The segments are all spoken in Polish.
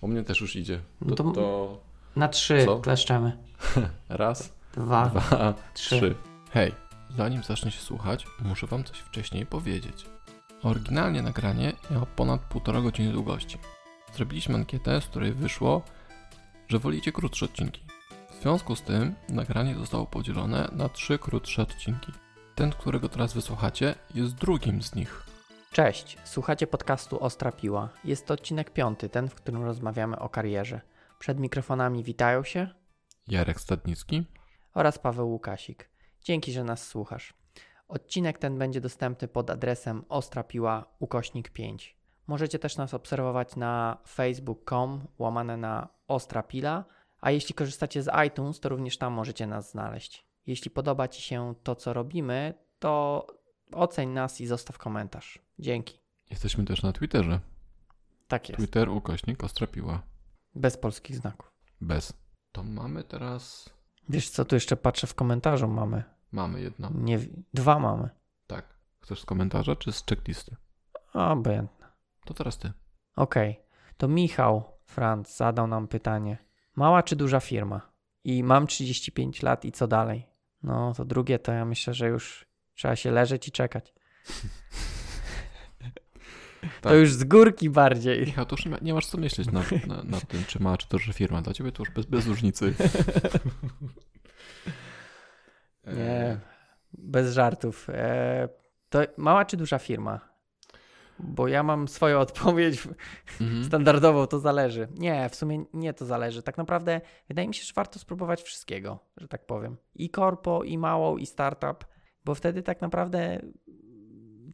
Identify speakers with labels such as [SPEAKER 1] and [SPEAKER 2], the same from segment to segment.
[SPEAKER 1] U mnie też już idzie.
[SPEAKER 2] No
[SPEAKER 1] To,
[SPEAKER 2] to-
[SPEAKER 1] to
[SPEAKER 2] Na trzy
[SPEAKER 1] Co?
[SPEAKER 2] kleszczemy.
[SPEAKER 1] raz,
[SPEAKER 2] Dwa.
[SPEAKER 1] dwa,
[SPEAKER 2] trzy.
[SPEAKER 1] trzy. Hej, zanim zacznie się słuchać, muszę wam coś wcześniej powiedzieć. Oryginalnie nagranie miało ponad półtora godziny długości. Zrobiliśmy ankietę, z której wyszło, że wolicie krótsze odcinki. W związku z tym nagranie zostało podzielone na trzy krótsze odcinki. Ten, którego teraz wysłuchacie, jest drugim z nich.
[SPEAKER 2] Cześć, słuchacie podcastu Ostra Piła. Jest to odcinek piąty, ten, w którym rozmawiamy o karierze. Przed mikrofonami witają się
[SPEAKER 1] Jarek Stadnicki.
[SPEAKER 2] oraz Paweł Łukasik. Dzięki, że nas słuchasz. Odcinek ten będzie dostępny pod adresem ostrapiła ukośnik 5. Możecie też nas obserwować na facebook.com łamane na ostrapila, a jeśli korzystacie z iTunes, to również tam możecie nas znaleźć. Jeśli podoba Ci się to, co robimy, to oceń nas i zostaw komentarz. Dzięki.
[SPEAKER 1] Jesteśmy też na Twitterze.
[SPEAKER 2] Tak jest.
[SPEAKER 1] Twitter ukośnik Ostrapiła.
[SPEAKER 2] Bez polskich znaków.
[SPEAKER 1] Bez. To mamy teraz...
[SPEAKER 2] Wiesz co, tu jeszcze patrzę w komentarzu mamy.
[SPEAKER 1] Mamy jedno.
[SPEAKER 2] Nie, dwa mamy.
[SPEAKER 1] Tak. Chcesz z komentarza czy z checklisty?
[SPEAKER 2] Obojętne.
[SPEAKER 1] To teraz ty.
[SPEAKER 2] Okej. To Michał Franc zadał nam pytanie. Mała czy duża firma? I mam 35 lat i co dalej? No to drugie to ja myślę, że już trzeba się leżeć i czekać. To
[SPEAKER 1] Tak.
[SPEAKER 2] już z górki bardziej.
[SPEAKER 1] Michał, to już nie, ma, nie masz co myśleć nad, na, nad tym, czy mała, czy duża firma. Dla ciebie to już bez, bez różnicy.
[SPEAKER 2] Nie, bez żartów. E, to mała czy duża firma? Bo ja mam swoją odpowiedź
[SPEAKER 1] Mhm.
[SPEAKER 2] standardową, to zależy. Nie, w sumie nie to zależy. Tak naprawdę wydaje mi się, że warto spróbować wszystkiego, że tak powiem. I korpo, i małą, i startup, bo wtedy tak naprawdę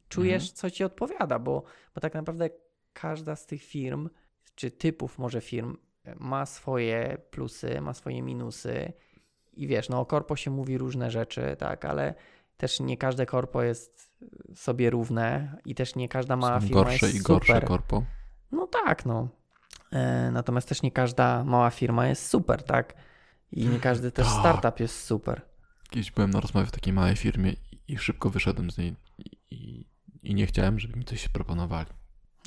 [SPEAKER 2] czujesz,
[SPEAKER 1] Mhm.
[SPEAKER 2] co ci odpowiada, bo, bo tak naprawdę każda z tych firm, czy typów może firm, ma swoje plusy, ma swoje minusy. I wiesz, no o korpo się mówi różne rzeczy, tak, ale też nie każde korpo jest sobie równe i też nie każda mała
[SPEAKER 1] Są
[SPEAKER 2] firma
[SPEAKER 1] gorsze
[SPEAKER 2] jest
[SPEAKER 1] i gorsze
[SPEAKER 2] super.
[SPEAKER 1] korpo.
[SPEAKER 2] No tak, no. E, natomiast też nie każda mała firma jest super, tak? I nie każdy też
[SPEAKER 1] Tak.
[SPEAKER 2] startup jest super.
[SPEAKER 1] Kiedyś byłem na rozmowie w takiej małej firmie i, szybko wyszedłem z niej i, i, i nie chciałem, żeby mi coś proponowali.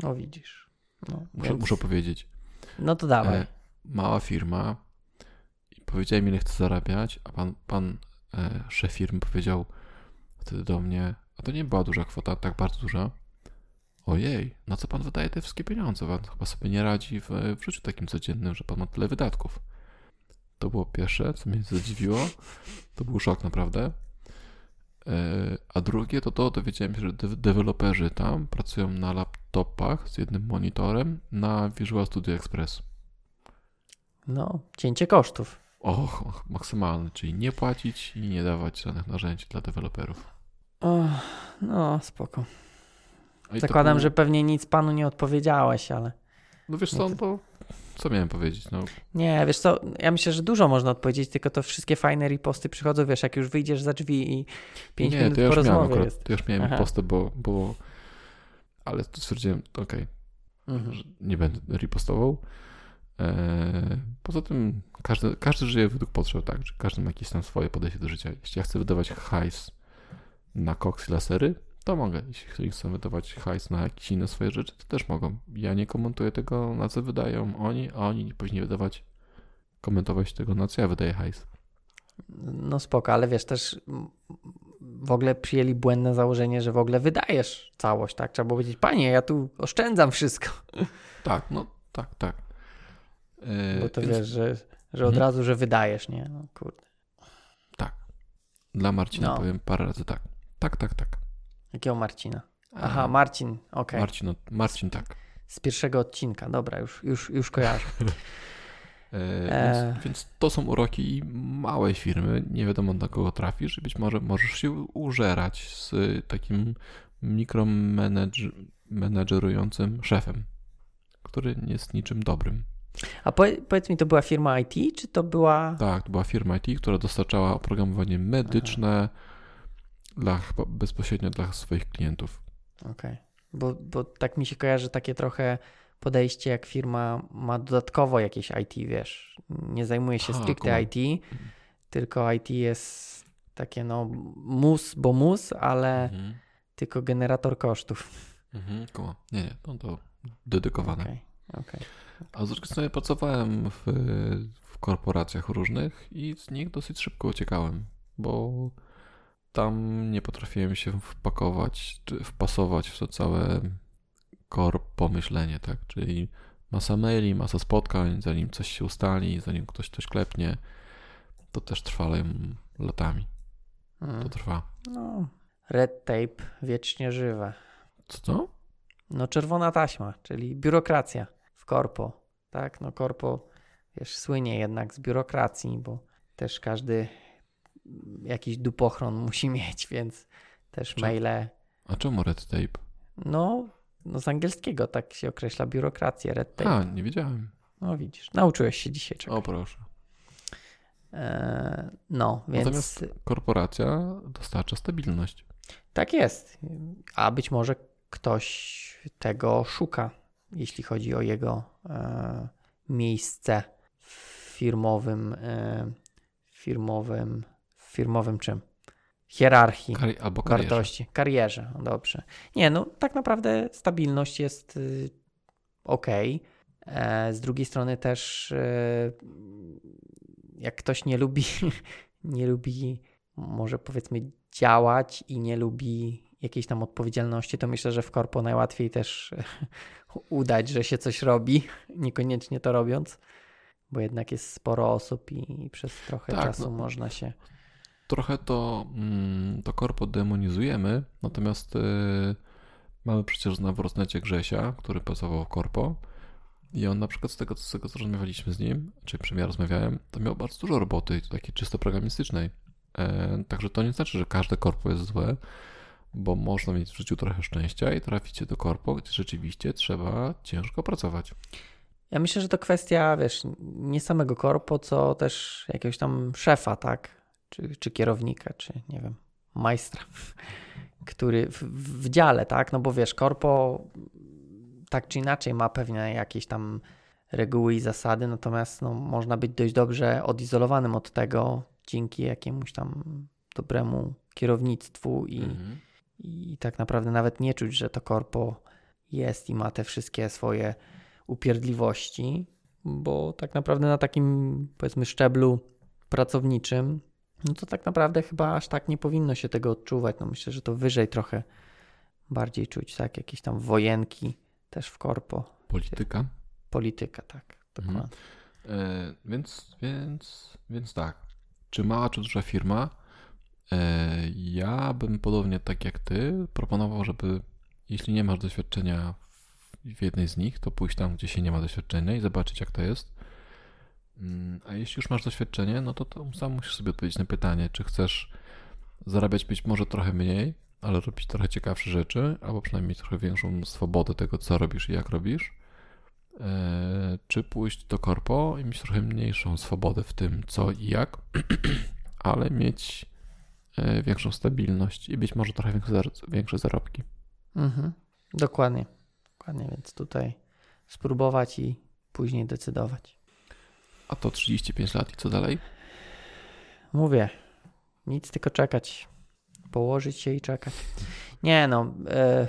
[SPEAKER 2] No widzisz. No,
[SPEAKER 1] Muszę,
[SPEAKER 2] więc-
[SPEAKER 1] muszę powiedzieć.
[SPEAKER 2] no to dawaj.
[SPEAKER 1] E, mała firma i powiedziałem, ile chcę zarabiać, a pan, pan e, szef firmy powiedział wtedy do mnie, a to nie była duża kwota, tak bardzo duża. Ojej, na co pan wydaje te wszystkie pieniądze? Pan chyba sobie nie radzi w, w życiu takim codziennym, że pan ma tyle wydatków. To było pierwsze, co mnie zadziwiło. To był szok naprawdę. E, A drugie to to, dowiedziałem się, że de- deweloperzy tam pracują na laptopach z jednym monitorem na Visual Studio Express.
[SPEAKER 2] No, cięcie kosztów.
[SPEAKER 1] Och, maksymalny, czyli nie płacić i nie dawać żadnych narzędzi dla deweloperów.
[SPEAKER 2] O, no, spoko. Zakładam,
[SPEAKER 1] był-
[SPEAKER 2] że pewnie nic panu nie odpowiedziałeś, ale...
[SPEAKER 1] No wiesz
[SPEAKER 2] no
[SPEAKER 1] co,
[SPEAKER 2] to-
[SPEAKER 1] to... Co miałem powiedzieć? No,
[SPEAKER 2] Nie, wiesz co, ja myślę, że dużo można odpowiedzieć, tylko to wszystkie fajne riposty przychodzą, wiesz, jak już wyjdziesz za drzwi i 5
[SPEAKER 1] nie,
[SPEAKER 2] minut
[SPEAKER 1] to ja
[SPEAKER 2] po
[SPEAKER 1] już miałem
[SPEAKER 2] rozmowie
[SPEAKER 1] akurat,
[SPEAKER 2] jest.
[SPEAKER 1] to już miałem
[SPEAKER 2] Aha.
[SPEAKER 1] postę, bo, bo... Ale stwierdziłem, okej,
[SPEAKER 2] Mhm.
[SPEAKER 1] że nie będę ripostował. Eee, poza tym każdy, każdy żyje według potrzeb, tak? Każdy ma jakieś tam swoje podejście do życia. Jeśli ja chcę wydawać hajs na koks i lasery, to mogę. Jeśli chcę wydawać hajs na jakieś inne swoje rzeczy, to też mogą. Ja nie komentuję tego, na co wydają oni, a oni nie powinni wydawać, komentować tego, na co ja wydaję hajs.
[SPEAKER 2] No spoko, ale wiesz, też w ogóle przyjęli błędne założenie, że w ogóle wydajesz całość, tak? Trzeba było powiedzieć, panie, ja tu oszczędzam wszystko.
[SPEAKER 1] Tak, no tak, tak. Eee,
[SPEAKER 2] Bo to
[SPEAKER 1] więc
[SPEAKER 2] wiesz, że, że od
[SPEAKER 1] Mhm.
[SPEAKER 2] razu, że wydajesz, nie? No kurde.
[SPEAKER 1] Dla Marcina
[SPEAKER 2] No.
[SPEAKER 1] powiem parę razy tak. Tak, tak, tak.
[SPEAKER 2] Jakiego Marcina? Aha, Marcin, okej.
[SPEAKER 1] Marcin, Marcin tak.
[SPEAKER 2] Z pierwszego odcinka, dobra, już, już, już kojarzę.
[SPEAKER 1] E. Więc, więc to są uroki małej firmy. Nie wiadomo do kogo trafisz i być może możesz się użerać z takim mikromenedżerującym szefem, który nie jest niczym dobrym.
[SPEAKER 2] A powie- powiedz mi, to była firma IT, czy to była...
[SPEAKER 1] Tak, to była firma IT, która dostarczała oprogramowanie medyczne dla, bezpośrednio dla swoich klientów.
[SPEAKER 2] Okej. Bo, bo tak mi się kojarzy takie trochę podejście, jak firma ma dodatkowo jakieś IT, wiesz. Nie zajmuje się
[SPEAKER 1] A,
[SPEAKER 2] stricte. IT, tylko IT jest takie no mus, bo mus, ale
[SPEAKER 1] Mhm.
[SPEAKER 2] tylko generator kosztów.
[SPEAKER 1] Mhm. Nie, nie, no to dedykowane.
[SPEAKER 2] Okej. Okej.
[SPEAKER 1] A z drugiej strony pracowałem w, w korporacjach różnych i z nich dosyć szybko uciekałem, bo tam nie potrafiłem się wpakować, czy wpasować w to całe core pomyślenie, tak? Czyli masa maili, masa spotkań, zanim coś się ustali, zanim ktoś coś klepnie, to też trwa latami.
[SPEAKER 2] Mm.
[SPEAKER 1] To trwa.
[SPEAKER 2] No, red tape wiecznie żywe.
[SPEAKER 1] Co to?
[SPEAKER 2] No czerwona taśma, czyli biurokracja w korpo. Tak, no korpo, wiesz, słynie jednak z biurokracji, bo też każdy jakiś dupochron musi mieć, więc też
[SPEAKER 1] Czy-
[SPEAKER 2] maile.
[SPEAKER 1] A czemu red tape?
[SPEAKER 2] No, no z angielskiego tak się określa biurokrację, red tape.
[SPEAKER 1] A, nie wiedziałem.
[SPEAKER 2] No widzisz, nauczyłeś się dzisiaj czegoś.
[SPEAKER 1] O proszę.
[SPEAKER 2] E, no, więc
[SPEAKER 1] Natomiast korporacja dostarcza stabilność.
[SPEAKER 2] tak jest. A być może ktoś tego szuka, jeśli chodzi o jego e, miejsce w firmowym, e, firmowym, firmowym czym? Hierarchii
[SPEAKER 1] Kari- albo karierze.
[SPEAKER 2] wartości, karierze. Dobrze. Nie, no tak naprawdę stabilność jest y, ok. E, z drugiej strony też e, jak ktoś nie lubi, nie lubi może powiedzmy działać i nie lubi jakiejś tam odpowiedzialności, to myślę, że w korpo najłatwiej też udać, że się coś robi, niekoniecznie to robiąc, bo jednak jest sporo osób i, i przez trochę
[SPEAKER 1] Tak,
[SPEAKER 2] czasu
[SPEAKER 1] no.
[SPEAKER 2] można się
[SPEAKER 1] Trochę to, mm, to korpo demonizujemy, natomiast y, mamy przecież na Wrosnecie Grzesia, który pracował w korpo i on na przykład z tego, z tego co rozmawialiśmy z nim, czy przy mnie rozmawiałem, to miał bardzo dużo roboty, takiej czysto programistycznej. E, także to nie znaczy, że każde korpo jest złe, bo można mieć w życiu trochę szczęścia i traficie do korpo, gdzie rzeczywiście trzeba ciężko pracować.
[SPEAKER 2] Ja myślę, że to kwestia, wiesz, nie samego korpo, co też jakiegoś tam szefa, tak? Czy, czy kierownika, czy nie wiem, majstra, który w, w dziale, tak? No bo wiesz, korpo tak czy inaczej ma pewne jakieś tam reguły i zasady, natomiast no, można być dość dobrze odizolowanym od tego dzięki jakiemuś tam dobremu kierownictwu i,
[SPEAKER 1] Mhm.
[SPEAKER 2] i tak naprawdę nawet nie czuć, że to korpo jest i ma te wszystkie swoje upierdliwości, bo tak naprawdę na takim powiedzmy szczeblu pracowniczym, no to tak naprawdę chyba aż tak nie powinno się tego odczuwać. No myślę, że to wyżej trochę bardziej czuć, tak? Jakieś tam wojenki też w korpo,
[SPEAKER 1] Polityka.
[SPEAKER 2] polityka, tak.
[SPEAKER 1] Mhm.
[SPEAKER 2] Dokładnie.
[SPEAKER 1] E, więc, więc, więc tak. Czy mała, czy duża firma? E, ja bym podobnie tak jak ty proponował, żeby jeśli nie masz doświadczenia w, w jednej z nich, to pójść tam, gdzie się nie ma doświadczenia i zobaczyć, jak to jest. Mm, A jeśli już masz doświadczenie, no to, to sam musisz sobie odpowiedzieć na pytanie, czy chcesz zarabiać być może trochę mniej, ale robić trochę ciekawsze rzeczy, albo przynajmniej trochę większą swobodę tego, co robisz i jak robisz. E, czy pójść do korpo i mieć trochę mniejszą swobodę w tym, co i jak, ale mieć e, większą stabilność i być może trochę większe zarobki.
[SPEAKER 2] Mhm. Dokładnie. Dokładnie, więc tutaj spróbować i później decydować.
[SPEAKER 1] A to 35 lat i co dalej?
[SPEAKER 2] Mówię, nic tylko czekać. Położyć się i czekać. Nie no, e,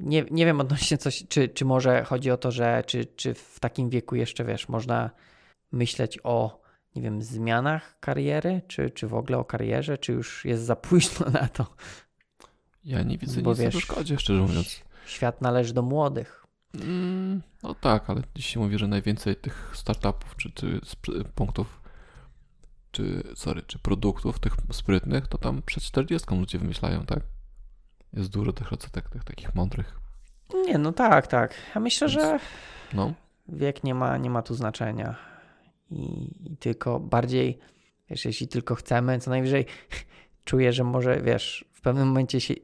[SPEAKER 2] nie, nie wiem odnośnie coś, czy, czy może chodzi o to, że czy, czy w takim wieku jeszcze, wiesz, można myśleć o, nie wiem, zmianach kariery, czy, czy w ogóle o karierze, czy już jest za późno na to.
[SPEAKER 1] Ja nie widzę
[SPEAKER 2] Bo
[SPEAKER 1] nic
[SPEAKER 2] wiesz-
[SPEAKER 1] na przeszkodzie, szczerze mówiąc.
[SPEAKER 2] Świat należy do młodych.
[SPEAKER 1] Mm, no tak, ale dziś się mówi, że najwięcej tych startupów, czy, czy punktów, czy, sorry, czy produktów tych sprytnych, to tam przed 40 ludzie wymyślają, tak? Jest dużo tych receptek, tych takich mądrych.
[SPEAKER 2] Nie, no tak, tak. Ja myślę,
[SPEAKER 1] Więc-
[SPEAKER 2] że
[SPEAKER 1] No,
[SPEAKER 2] wiek nie ma, nie ma tu znaczenia. I, I tylko bardziej, wiesz, jeśli tylko chcemy, co najwyżej czuję, że może, wiesz, w pewnym momencie się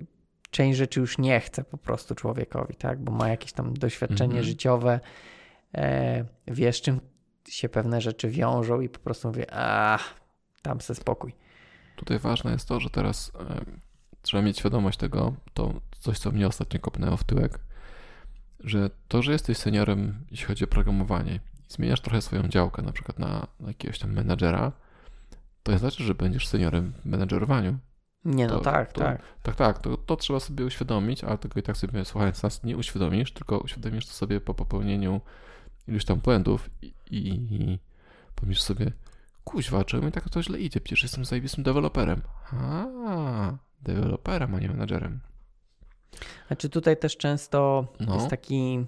[SPEAKER 2] część rzeczy już nie chce po prostu człowiekowi, tak? Bo ma jakieś tam doświadczenie
[SPEAKER 1] Mhm.
[SPEAKER 2] życiowe, e, wie z czym się pewne rzeczy wiążą i po prostu mówię, a tam se spokój.
[SPEAKER 1] Tutaj ważne jest to, że teraz e, trzeba mieć świadomość tego, to coś, co mnie ostatnio kopnęło w tyłek, że to, że jesteś seniorem, jeśli chodzi o programowanie, i zmieniasz trochę swoją działkę, na przykład na, na jakiegoś tam menadżera, to nie znaczy, że będziesz seniorem w menadżerowaniu.
[SPEAKER 2] Nie, no
[SPEAKER 1] To-
[SPEAKER 2] tak,
[SPEAKER 1] to-
[SPEAKER 2] tak.
[SPEAKER 1] Tak, tak, to, to trzeba sobie uświadomić, ale tego i tak sobie słuchając nas nie uświadomisz, tylko uświadomisz to sobie po popełnieniu iluś tam błędów i, i pomyślisz sobie, kuźwa, czemu mi tak to źle idzie? Przecież jestem zajebistym deweloperem. A, deweloperem, a nie menadżerem.
[SPEAKER 2] Znaczy tutaj też często
[SPEAKER 1] No.
[SPEAKER 2] jest taki,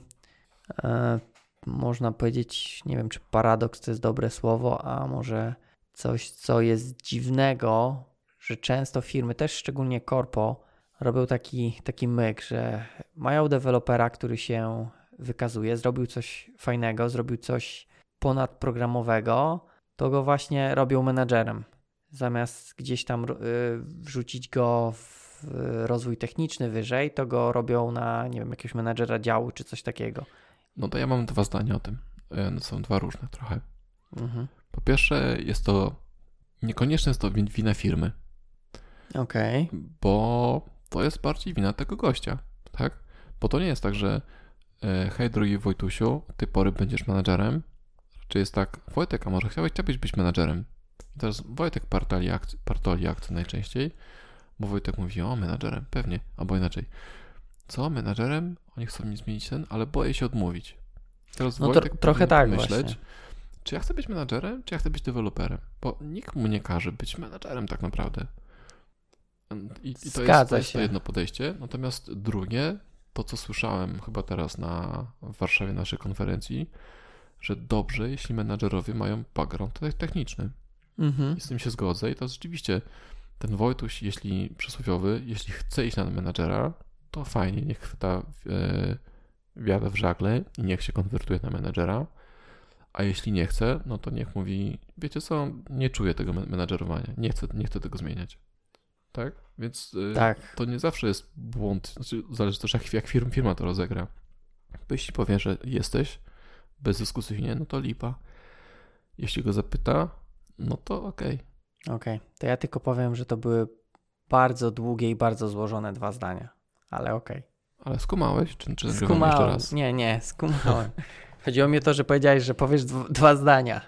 [SPEAKER 2] e, można powiedzieć, nie wiem czy paradoks to jest dobre słowo, a może coś, co jest dziwnego, że często firmy, też szczególnie korpo, robią taki, taki myk, że mają dewelopera, który się wykazuje, zrobił coś fajnego, zrobił coś ponadprogramowego, to go właśnie robią menadżerem. Zamiast gdzieś tam y, wrzucić go w rozwój techniczny wyżej, to go robią na, nie wiem, jakiegoś menadżera działu czy coś takiego.
[SPEAKER 1] No to ja mam dwa zdania o tym. E, No są dwa różne trochę.
[SPEAKER 2] Mhm.
[SPEAKER 1] Po pierwsze, jest to niekoniecznie jest to win- wina firmy,
[SPEAKER 2] Okej.
[SPEAKER 1] bo to jest bardziej wina tego gościa, tak? Bo to nie jest tak, że e, hej drogi Wojtusiu, ty pory będziesz menadżerem. Czy jest tak, Wojtek, a może chciałeś chciałbyś być menadżerem? I teraz Wojtek partoli akcje, partoli akcje najczęściej, bo Wojtek mówi, o menadżerem, pewnie, albo inaczej. Co, menadżerem? Oni chcą mi zmienić ten, ale boję się odmówić. Teraz
[SPEAKER 2] No tro-
[SPEAKER 1] Wojtek
[SPEAKER 2] trochę
[SPEAKER 1] powinien
[SPEAKER 2] tak
[SPEAKER 1] pomyśleć,
[SPEAKER 2] właśnie.
[SPEAKER 1] czy ja chcę być menadżerem, czy ja chcę być deweloperem? Bo nikt mu nie każe być menadżerem tak naprawdę. I, i to, jest, to jest to jedno podejście. Natomiast drugie, to co słyszałem chyba teraz na w Warszawie naszej konferencji, że dobrze, jeśli menadżerowie mają background te- techniczny.
[SPEAKER 2] Mhm.
[SPEAKER 1] I z tym się zgodzę. I to rzeczywiście ten Wojtuś, jeśli przysłowiowy, jeśli chce iść na menadżera, to fajnie, niech chwyta e, wiarę w żagle i niech się konwertuje na menadżera. A jeśli nie chce, no to niech mówi, wiecie co, nie czuję tego men- menadżerowania, nie chcę, nie chcę tego zmieniać. Tak? Więc e,
[SPEAKER 2] Tak.
[SPEAKER 1] to nie zawsze jest błąd, znaczy zależy też jak, jak firma, firma to rozegra. Bo jeśli powie, że jesteś bezdyskusyjnie, no to lipa. Jeśli go zapyta, no to okej.
[SPEAKER 2] Okej. To ja tylko powiem, że to były bardzo długie i bardzo złożone dwa zdania. Ale okej.
[SPEAKER 1] Ale skumałeś? Czy, czy jeszcze
[SPEAKER 2] Skumałem.
[SPEAKER 1] raz?
[SPEAKER 2] Nie, nie, skumałem. Chodziło mi o to, że powiedziałeś, że powiesz dw- dwa zdania.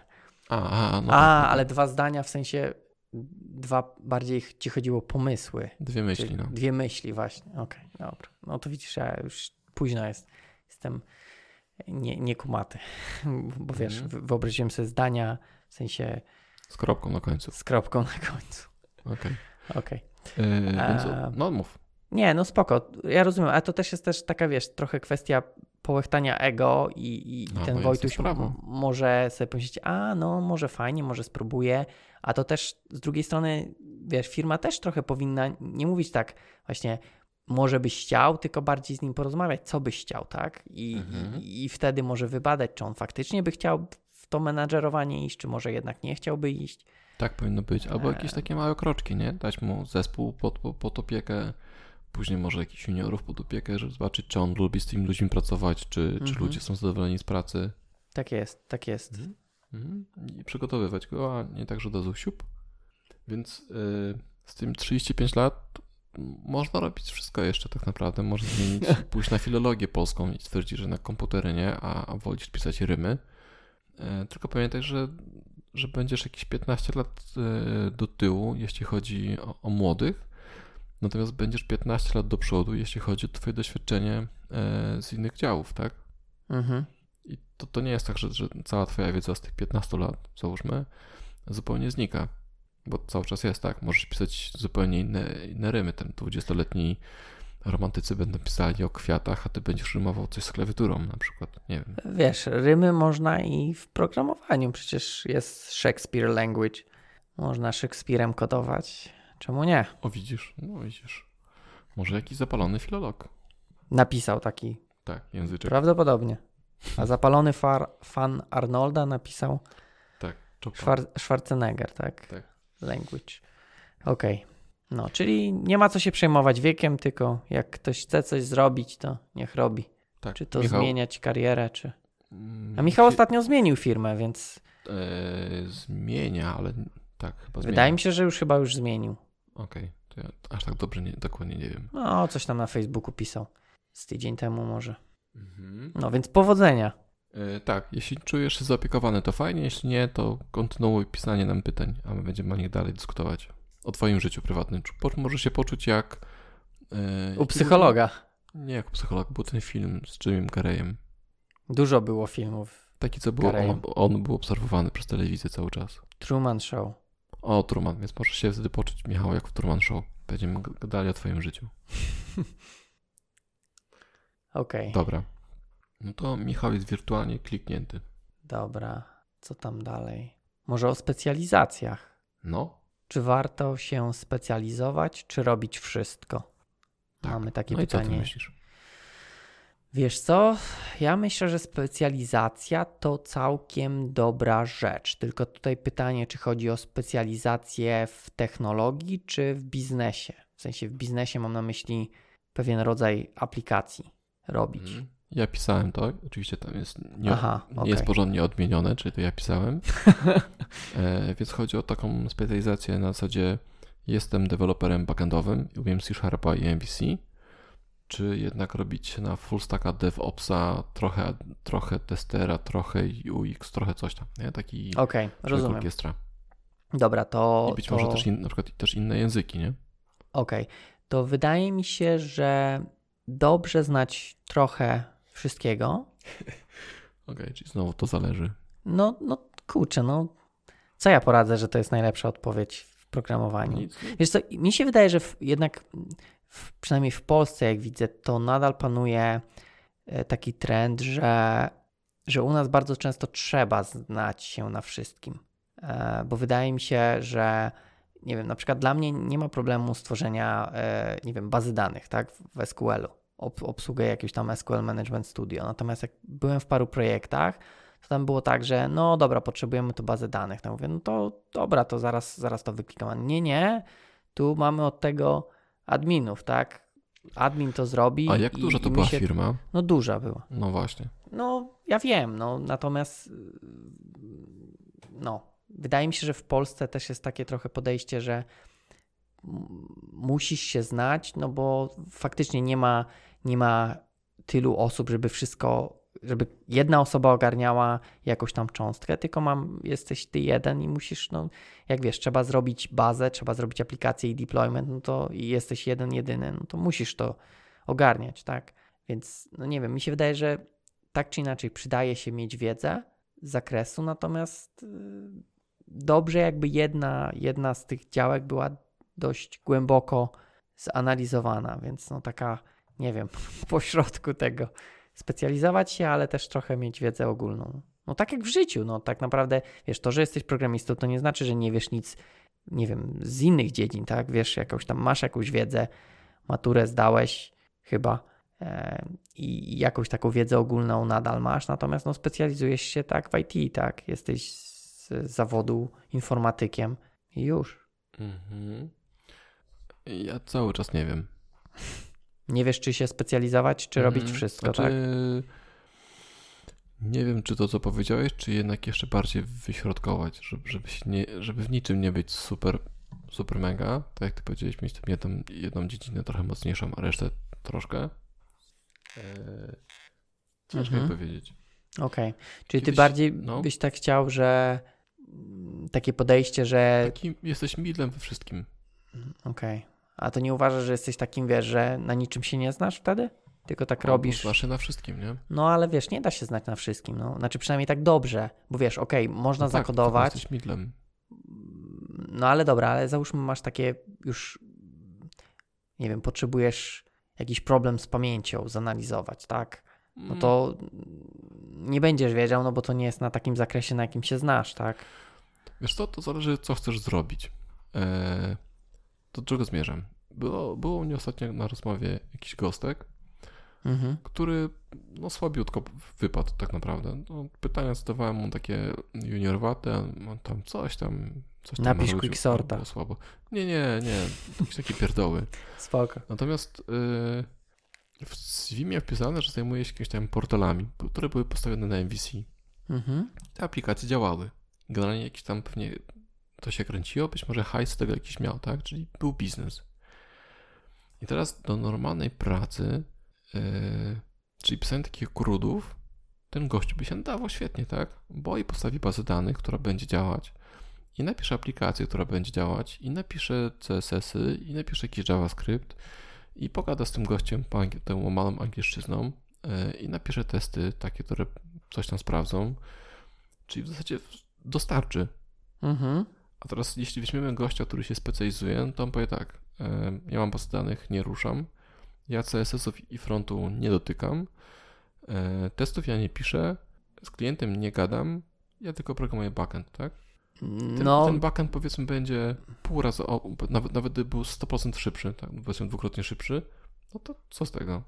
[SPEAKER 1] A, a, no
[SPEAKER 2] A,
[SPEAKER 1] tak,
[SPEAKER 2] ale dwa zdania w sensie dwa bardziej ci chodziło pomysły.
[SPEAKER 1] Dwie myśli, no.
[SPEAKER 2] Dwie myśli właśnie. Okej, dobra. No to widzisz, ja już późno jest. Jestem nie, niekumaty. Bo wiesz,
[SPEAKER 1] Mhm.
[SPEAKER 2] wy- wyobraziłem sobie zdania w sensie
[SPEAKER 1] Z kropką na końcu.
[SPEAKER 2] z kropką na końcu.
[SPEAKER 1] Okej.
[SPEAKER 2] Okej.
[SPEAKER 1] Yy, Więc,
[SPEAKER 2] A-
[SPEAKER 1] no mów.
[SPEAKER 2] Nie, no spoko. Ja rozumiem, ale to też jest też taka, wiesz, trochę kwestia połechtania ego i, i, i
[SPEAKER 1] No,
[SPEAKER 2] ten Wojtuś może sobie pomyśleć, a no może fajnie, może spróbuję, a to też z drugiej strony, wiesz, firma też trochę powinna nie mówić tak właśnie, może byś chciał, tylko bardziej z nim porozmawiać, co byś chciał, tak? I,
[SPEAKER 1] Mhm.
[SPEAKER 2] i, i wtedy może wybadać, czy on faktycznie by chciał w to menadżerowanie iść, czy może jednak nie chciałby iść.
[SPEAKER 1] Tak powinno być. Albo jakieś
[SPEAKER 2] Eee.
[SPEAKER 1] takie małe kroczki, nie? Dać mu zespół pod, pod opiekę, później może jakichś juniorów pod opiekę, żeby zobaczyć, czy on lubi z tymi ludźmi pracować, czy, czy
[SPEAKER 2] Mhm.
[SPEAKER 1] ludzie są zadowoleni z pracy.
[SPEAKER 2] Tak jest, tak jest.
[SPEAKER 1] Mhm. I przygotowywać go, a nie tak, że od razu siup. Więc yy, z tym 35 lat można robić wszystko jeszcze tak naprawdę. Można zmienić, pójść na filologię polską i stwierdzić, że na komputery nie, a, a wolisz pisać rymy. Yy, tylko pamiętaj, że, że będziesz jakieś 15 lat yy, do tyłu, jeśli chodzi o, o młodych. Natomiast będziesz 15 lat do przodu, jeśli chodzi o twoje doświadczenie yy, z innych działów, tak?
[SPEAKER 2] Mhm.
[SPEAKER 1] I to, to nie jest tak, że, że cała twoja wiedza z tych 15 lat, załóżmy, zupełnie znika. Bo cały czas jest tak. Możesz pisać zupełnie inne, inne rymy. Tam 20-letni romantycy będą pisali o kwiatach, a ty będziesz rymował coś z klawiaturą na przykład. Nie wiem.
[SPEAKER 2] Wiesz, rymy można i w programowaniu. Przecież jest Shakespeare Language. Można Szekspirem kodować. Czemu nie?
[SPEAKER 1] O, widzisz? No widzisz. Może jakiś zapalony filolog.
[SPEAKER 2] Napisał taki.
[SPEAKER 1] Tak, języczek.
[SPEAKER 2] Prawdopodobnie. A zapalony far, fan Arnolda napisał
[SPEAKER 1] Tak.
[SPEAKER 2] Schwar Schwarzenegger, tak?
[SPEAKER 1] Tak.
[SPEAKER 2] Language. Okej. No, czyli nie ma co się przejmować wiekiem, tylko jak ktoś chce coś zrobić, to niech robi.
[SPEAKER 1] tak.
[SPEAKER 2] Czy to
[SPEAKER 1] Michał,
[SPEAKER 2] zmieniać karierę, czy...
[SPEAKER 1] mm,
[SPEAKER 2] A Michał ostatnio zmienił firmę, więc
[SPEAKER 1] e, zmienia, ale tak, chyba zmienia.
[SPEAKER 2] wydaje mi się, że już chyba już zmienił.
[SPEAKER 1] Okej, to ja aż tak dobrze nie, dokładnie nie wiem.
[SPEAKER 2] No, coś tam na Facebooku pisał. Z tydzień temu może.
[SPEAKER 1] Mhm.
[SPEAKER 2] No więc powodzenia.
[SPEAKER 1] E, tak, jeśli czujesz się zaopiekowany, to fajnie, jeśli nie, to kontynuuj pisanie nam pytań, a my będziemy o nich dalej dyskutować. O twoim życiu prywatnym. Możesz się poczuć jak... E,
[SPEAKER 2] U psychologa.
[SPEAKER 1] Nie, jak psycholog, był ten film z Jimem Carreyem.
[SPEAKER 2] Dużo było filmów
[SPEAKER 1] Taki, co było, on, on był obserwowany przez telewizję cały czas.
[SPEAKER 2] Truman Show.
[SPEAKER 1] O, Truman, więc możesz się wtedy poczuć, Michał, jak w Truman Show. Będziemy gadali o twoim życiu.
[SPEAKER 2] Okej,
[SPEAKER 1] Dobra. No to Michał jest wirtualnie kliknięty.
[SPEAKER 2] dobra. Co tam dalej? Może o specjalizacjach.
[SPEAKER 1] No,
[SPEAKER 2] Czy warto się specjalizować, czy robić wszystko?
[SPEAKER 1] tak.
[SPEAKER 2] Mamy takie
[SPEAKER 1] no i co ty
[SPEAKER 2] pytanie.
[SPEAKER 1] myślisz?
[SPEAKER 2] Wiesz co? Ja myślę, że specjalizacja to całkiem dobra rzecz. Tylko tutaj pytanie, czy chodzi o specjalizację w technologii, czy w biznesie. W sensie w biznesie mam na myśli pewien rodzaj aplikacji robić.
[SPEAKER 1] Mhm. Ja pisałem to, oczywiście tam jest nie,
[SPEAKER 2] Aha,
[SPEAKER 1] nie jest porządnie odmienione, czyli to ja pisałem. e, więc chodzi o taką specjalizację na zasadzie jestem deweloperem backendowym umiem C Sharpa i MVC, czy jednak robić na full stacka DevOpsa, trochę, trochę testera, trochę UX, trochę coś tam, nie? Taki człowiek
[SPEAKER 2] rozumiem.
[SPEAKER 1] orkiestra.
[SPEAKER 2] Dobra, to.
[SPEAKER 1] I być
[SPEAKER 2] to...
[SPEAKER 1] może też, in, na przykład też inne języki, nie?
[SPEAKER 2] Okej, to wydaje mi się, że dobrze znać trochę wszystkiego.
[SPEAKER 1] Okej, czyli znowu to zależy.
[SPEAKER 2] No, no kurczę, no. Co ja poradzę, że to jest najlepsza odpowiedź w programowaniu?
[SPEAKER 1] Nic?
[SPEAKER 2] Wiesz co, mi się wydaje, że jednak przynajmniej w Polsce, jak widzę, to nadal panuje e, taki trend, że, że u nas bardzo często trzeba znać się na wszystkim. E, Bo wydaje mi się, że nie wiem, na przykład dla mnie nie ma problemu stworzenia, e, nie wiem, bazy danych, tak, w SQL-u. Ob, obsługę jakiegoś tam SQL Management Studio. Natomiast jak byłem w paru projektach, to tam było tak, że no dobra, potrzebujemy tu bazę danych. To mówię, no to dobra, to zaraz, zaraz to wyklikam. Nie, nie, tu mamy od tego adminów, tak? Admin to zrobi.
[SPEAKER 1] A jak
[SPEAKER 2] i-
[SPEAKER 1] duża to była
[SPEAKER 2] się...
[SPEAKER 1] firma?
[SPEAKER 2] No duża była.
[SPEAKER 1] No właśnie.
[SPEAKER 2] No, ja wiem, no, natomiast no, wydaje mi się, że w Polsce też jest takie trochę podejście, że musisz się znać, no bo faktycznie nie ma, nie ma tylu osób, żeby wszystko, żeby jedna osoba ogarniała jakąś tam cząstkę, tylko mam, jesteś ty jeden i musisz, no, jak wiesz, trzeba zrobić bazę, trzeba zrobić aplikację i deployment, no to i jesteś jeden, jedyny, no to musisz to ogarniać, tak? Więc, no nie wiem, mi się wydaje, że tak czy inaczej przydaje się mieć wiedzę z zakresu, natomiast yy, dobrze jakby jedna, jedna z tych działek była dość głęboko zanalizowana, więc no taka, nie wiem, pośrodku tego specjalizować się, ale też trochę mieć wiedzę ogólną. No tak jak w życiu, no tak naprawdę, wiesz, to, że jesteś programistą, to nie znaczy, że nie wiesz nic, nie wiem, z innych dziedzin, tak? Wiesz, jakąś tam, masz jakąś wiedzę, maturę zdałeś chyba e, i jakąś taką wiedzę ogólną nadal masz, natomiast no specjalizujesz się tak w IT, tak? Jesteś z zawodu informatykiem i już.
[SPEAKER 1] Mhm. Ja cały czas nie wiem.
[SPEAKER 2] Nie wiesz, czy się specjalizować, czy robić
[SPEAKER 1] Mhm.
[SPEAKER 2] wszystko,
[SPEAKER 1] Znaczy,
[SPEAKER 2] tak?
[SPEAKER 1] Nie wiem, czy to, co powiedziałeś, czy jednak jeszcze bardziej wyśrodkować, żeby, żeby, nie, żeby w niczym nie być super, super mega. Tak jak ty powiedziałeś, mieć tam jedną, jedną dziedzinę trochę mocniejszą, a resztę troszkę. Eee, ciężko
[SPEAKER 2] Mhm.
[SPEAKER 1] mi powiedzieć.
[SPEAKER 2] Okej. Czyli ty
[SPEAKER 1] Kiedyś-
[SPEAKER 2] bardziej
[SPEAKER 1] no.
[SPEAKER 2] byś tak chciał, że takie podejście, że
[SPEAKER 1] Taki jesteś midlem we wszystkim.
[SPEAKER 2] okej. A to nie uważasz, że jesteś takim, wiesz, że na niczym się nie znasz wtedy? Tylko tak robisz.
[SPEAKER 1] Znasz się na wszystkim, nie?
[SPEAKER 2] No ale wiesz, nie da się znać na wszystkim. No. Znaczy przynajmniej tak dobrze, bo wiesz, okej, można
[SPEAKER 1] No tak,
[SPEAKER 2] zakodować,
[SPEAKER 1] tylko Jesteś midlem.
[SPEAKER 2] no ale dobra, ale załóżmy masz takie już, nie wiem, potrzebujesz jakiś problem z pamięcią zanalizować, tak? No
[SPEAKER 1] Mm,
[SPEAKER 2] to nie będziesz wiedział, no bo to nie jest na takim zakresie, na jakim się znasz, tak?
[SPEAKER 1] Wiesz co, to zależy, co chcesz zrobić. Eee, do czego zmierzam? Było, było u mnie ostatnio na rozmowie jakiś gostek,
[SPEAKER 2] Mhm.
[SPEAKER 1] który no słabiutko wypadł tak naprawdę. No, pytania zadawałem mu takie juniorowate, on tam coś tam, coś tam
[SPEAKER 2] Napisz quicksorta.
[SPEAKER 1] było słabo. Nie, nie, nie, jakieś takie pierdoły.
[SPEAKER 2] Spoko.
[SPEAKER 1] Natomiast yy, w CV miał wpisane, że zajmuje się jakimiś tam portalami, które były postawione na MVC.
[SPEAKER 2] Mhm.
[SPEAKER 1] Te aplikacje działały. Generalnie jakiś tam pewnie to się kręciło, być może hajs z tego jakiś miał, tak? Czyli był biznes. I teraz do normalnej pracy, yy, czyli pisanie takich krudów, ten gościu by się nadawał świetnie, tak? Bo i postawi bazę danych, która będzie działać, i napisze aplikację, która będzie działać, i napisze CSS-y, i napisze jakiś JavaScript, i pogada z tym gościem tą malą angielszczyzną, yy, i napisze testy takie, które coś tam sprawdzą, czyli w zasadzie dostarczy.
[SPEAKER 2] Mhm.
[SPEAKER 1] A teraz, jeśli weźmiemy gościa, który się specjalizuje, to on powie tak, ja mam bazy danych, nie ruszam, ja CSS-ów i frontu nie dotykam, e, testów ja nie piszę, z klientem nie gadam, ja tylko programuję backend, tak? Ten,
[SPEAKER 2] No,
[SPEAKER 1] ten backend powiedzmy będzie pół razy, nawet, nawet gdyby był 100% szybszy, tak? powiedzmy dwukrotnie szybszy, no to co z tego?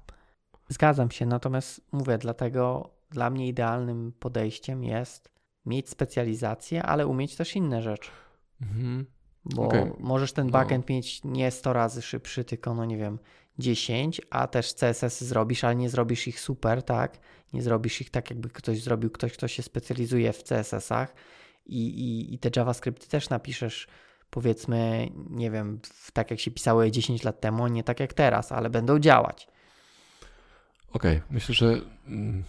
[SPEAKER 2] zgadzam się, natomiast mówię, dlatego dla mnie idealnym podejściem jest mieć specjalizację, ale umieć też inne rzeczy.
[SPEAKER 1] Mhm.
[SPEAKER 2] Bo
[SPEAKER 1] Okej.
[SPEAKER 2] możesz ten
[SPEAKER 1] No.
[SPEAKER 2] backend mieć nie 100 razy szybszy, tylko no nie wiem, 10, a też CSS zrobisz, ale nie zrobisz ich super, tak? Nie zrobisz ich tak, jakby ktoś zrobił, ktoś, kto się specjalizuje w CSS-ach i, i, i te JavaScripty też napiszesz, powiedzmy, nie wiem, tak jak się pisały 10 lat temu, nie tak jak teraz, ale będą działać.
[SPEAKER 1] Okej, myślę, że mm,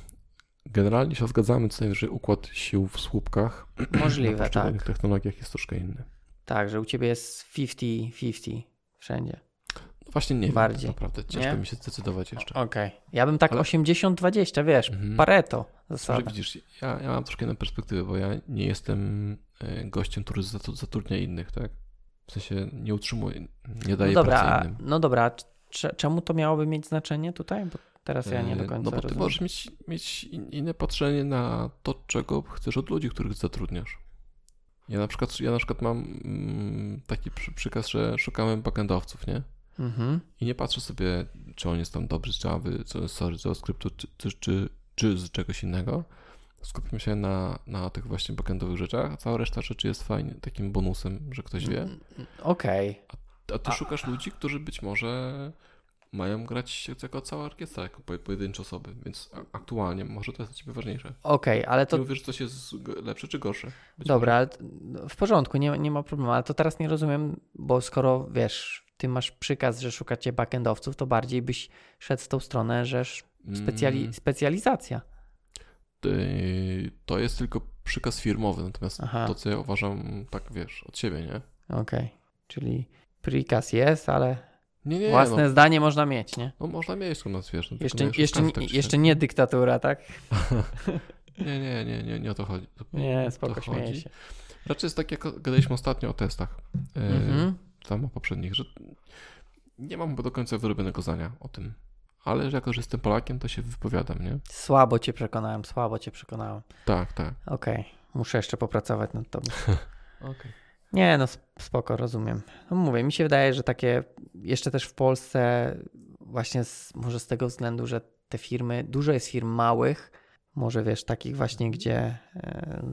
[SPEAKER 1] generalnie się zgadzamy, co najwyżej układ sił w słupkach
[SPEAKER 2] Możliwe, tak.
[SPEAKER 1] poszczególnych technologiach jest troszkę inny.
[SPEAKER 2] Tak, że u ciebie jest 50-50 wszędzie.
[SPEAKER 1] No właśnie nie
[SPEAKER 2] Bardziej.
[SPEAKER 1] wiem, naprawdę ciężko
[SPEAKER 2] Nie?
[SPEAKER 1] mi się zdecydować jeszcze.
[SPEAKER 2] Okej. Ja bym tak
[SPEAKER 1] Ale-
[SPEAKER 2] 80-20, wiesz,
[SPEAKER 1] Mhm.
[SPEAKER 2] Pareto
[SPEAKER 1] Może
[SPEAKER 2] zasada.
[SPEAKER 1] widzisz, ja, ja mam troszkę inną perspektywę, bo ja nie jestem e, gościem, który zatrudnia innych, tak? W sensie nie utrzymuje, nie daje
[SPEAKER 2] No dobra,
[SPEAKER 1] pracy innym.
[SPEAKER 2] no dobra, czemu to miałoby mieć znaczenie tutaj? Bo teraz ja nie do
[SPEAKER 1] E,
[SPEAKER 2] końca
[SPEAKER 1] No bo ty
[SPEAKER 2] rozumiem.
[SPEAKER 1] możesz mieć, mieć in- inne patrzenie na to, czego chcesz od ludzi, których zatrudniasz. Ja na przykład, ja na przykład mam mm, taki przy, przykaz, że szukamy backendowców, nie?
[SPEAKER 2] Mhm.
[SPEAKER 1] I nie patrzę sobie, czy on jest tam dobry z Java, sorry, z JavaScriptu, czy, czy, czy, czy z czegoś innego. Skupiam się na, na tych właśnie backendowych rzeczach, a cała reszta rzeczy jest fajnie, takim bonusem, że ktoś wie.
[SPEAKER 2] Mm, Okej.
[SPEAKER 1] A ty
[SPEAKER 2] A-
[SPEAKER 1] szukasz ludzi, którzy być może mają grać jako cała orkiestra, jako po- pojedyncze osoby, więc aktualnie może to jest dla ciebie ważniejsze.
[SPEAKER 2] Okej, ale to
[SPEAKER 1] Nie mówię, że coś jest lepsze czy gorsze.
[SPEAKER 2] Dobra, ale t- w porządku, nie, nie ma problemu, ale to teraz nie rozumiem, bo skoro wiesz, ty masz przykaz, że szukacie backendowców, to bardziej byś szedł w tą stronę, że specjali-
[SPEAKER 1] Mm,
[SPEAKER 2] specjalizacja.
[SPEAKER 1] to jest tylko przykaz firmowy, natomiast
[SPEAKER 2] Aha.
[SPEAKER 1] to, co ja uważam, tak wiesz, od siebie, nie?
[SPEAKER 2] Okej, czyli prikaz jest, ale
[SPEAKER 1] Nie, nie,
[SPEAKER 2] własne
[SPEAKER 1] no,
[SPEAKER 2] zdanie można mieć, nie?
[SPEAKER 1] no można mieć u nas, wiesz. No,
[SPEAKER 2] Jeszcze, jeszcze, nie,
[SPEAKER 1] tak
[SPEAKER 2] jeszcze
[SPEAKER 1] siak.
[SPEAKER 2] nie dyktatura, tak?
[SPEAKER 1] Nie, nie, nie, nie, nie o to chodzi. To,
[SPEAKER 2] Nie, spoko,
[SPEAKER 1] chodzi.
[SPEAKER 2] się.
[SPEAKER 1] Raczej jest tak, jak gadaliśmy ostatnio o testach. y,
[SPEAKER 2] Mhm.
[SPEAKER 1] tam o poprzednich, że nie mam do końca wyrobionego zdania o tym. Ale że jako, że jestem Polakiem, to się wypowiadam, nie?
[SPEAKER 2] Słabo cię przekonałem, słabo cię przekonałem.
[SPEAKER 1] Tak, tak.
[SPEAKER 2] Okej, muszę jeszcze popracować nad tobą.
[SPEAKER 1] Okay.
[SPEAKER 2] Nie, no sp- spoko, rozumiem. No mówię, mi się wydaje, że takie jeszcze też w Polsce właśnie z, może z tego względu, że te firmy, dużo jest firm małych, może wiesz, takich właśnie, gdzie e,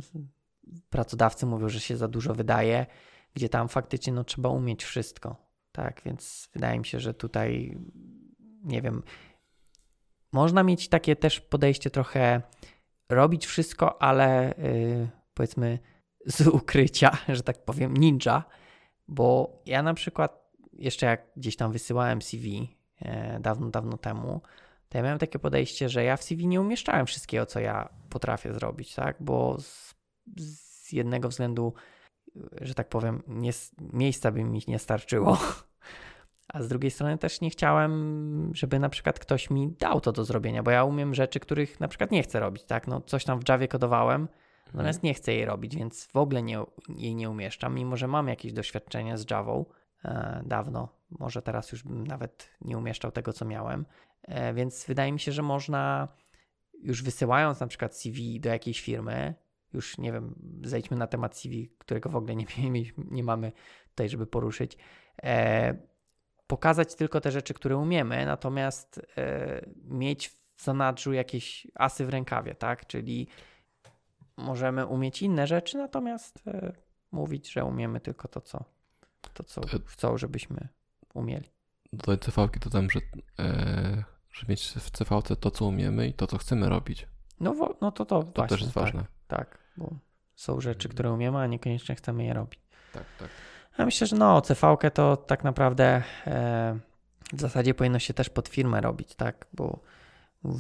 [SPEAKER 2] pracodawcy mówią, że się za dużo wydaje, gdzie tam faktycznie no, trzeba umieć wszystko. Tak, więc wydaje mi się, że tutaj nie wiem, można mieć takie też podejście trochę robić wszystko, ale y, powiedzmy z ukrycia, że tak powiem, ninja, bo ja na przykład jeszcze jak gdzieś tam wysyłałem CV e, dawno, dawno temu, to ja miałem takie podejście, że ja w CV nie umieszczałem wszystkiego, co ja potrafię zrobić, tak, bo z, z jednego względu, że tak powiem, nie, miejsca by mi nie starczyło, a z drugiej strony też nie chciałem, żeby na przykład ktoś mi dał to do zrobienia, bo ja umiem rzeczy, których na przykład nie chcę robić, tak, no coś tam w Javie kodowałem, Natomiast nie chcę jej robić, więc w ogóle nie, jej nie umieszczam, mimo że mam jakieś doświadczenie z Javą e, dawno. Może teraz już bym nawet nie umieszczał tego, co miałem. E, więc wydaje mi się, że można już wysyłając na przykład CV do jakiejś firmy, już nie wiem, zejdźmy na temat CV, którego w ogóle nie, nie, nie mamy tutaj, żeby poruszyć. E, pokazać tylko te rzeczy, które umiemy, natomiast e, mieć w zanadrzu jakieś asy w rękawie, tak? Czyli możemy umieć inne rzeczy, natomiast e, mówić, że umiemy tylko to, co, to, co
[SPEAKER 1] E-
[SPEAKER 2] chcą, żebyśmy umieli.
[SPEAKER 1] Do CV-ki dodam, że, e, że mieć w CV to, co umiemy i to, co chcemy robić.
[SPEAKER 2] No, wo- no to to,
[SPEAKER 1] To
[SPEAKER 2] właśnie,
[SPEAKER 1] też jest
[SPEAKER 2] tak,
[SPEAKER 1] ważne.
[SPEAKER 2] Tak, bo są rzeczy, które umiemy, a niekoniecznie chcemy je robić.
[SPEAKER 1] Tak, tak.
[SPEAKER 2] Ja myślę, że no, CV-kę to tak naprawdę e, w zasadzie powinno się też pod firmę robić, tak, bo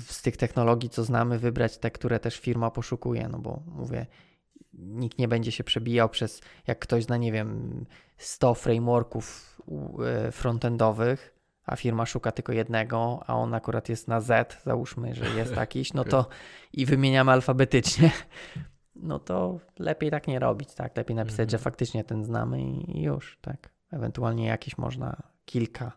[SPEAKER 2] z tych technologii, co znamy, wybrać te, które też firma poszukuje, no bo mówię, nikt nie będzie się przebijał przez, jak ktoś zna, nie wiem, 100 frameworków e, frontendowych, a firma szuka tylko jednego, a on akurat jest na Z, załóżmy, że jest jakiś, no to i wymieniamy alfabetycznie, no to lepiej tak nie robić, tak? Lepiej napisać,
[SPEAKER 1] Mhm.
[SPEAKER 2] że faktycznie ten znamy i już, tak? Ewentualnie jakieś można kilka,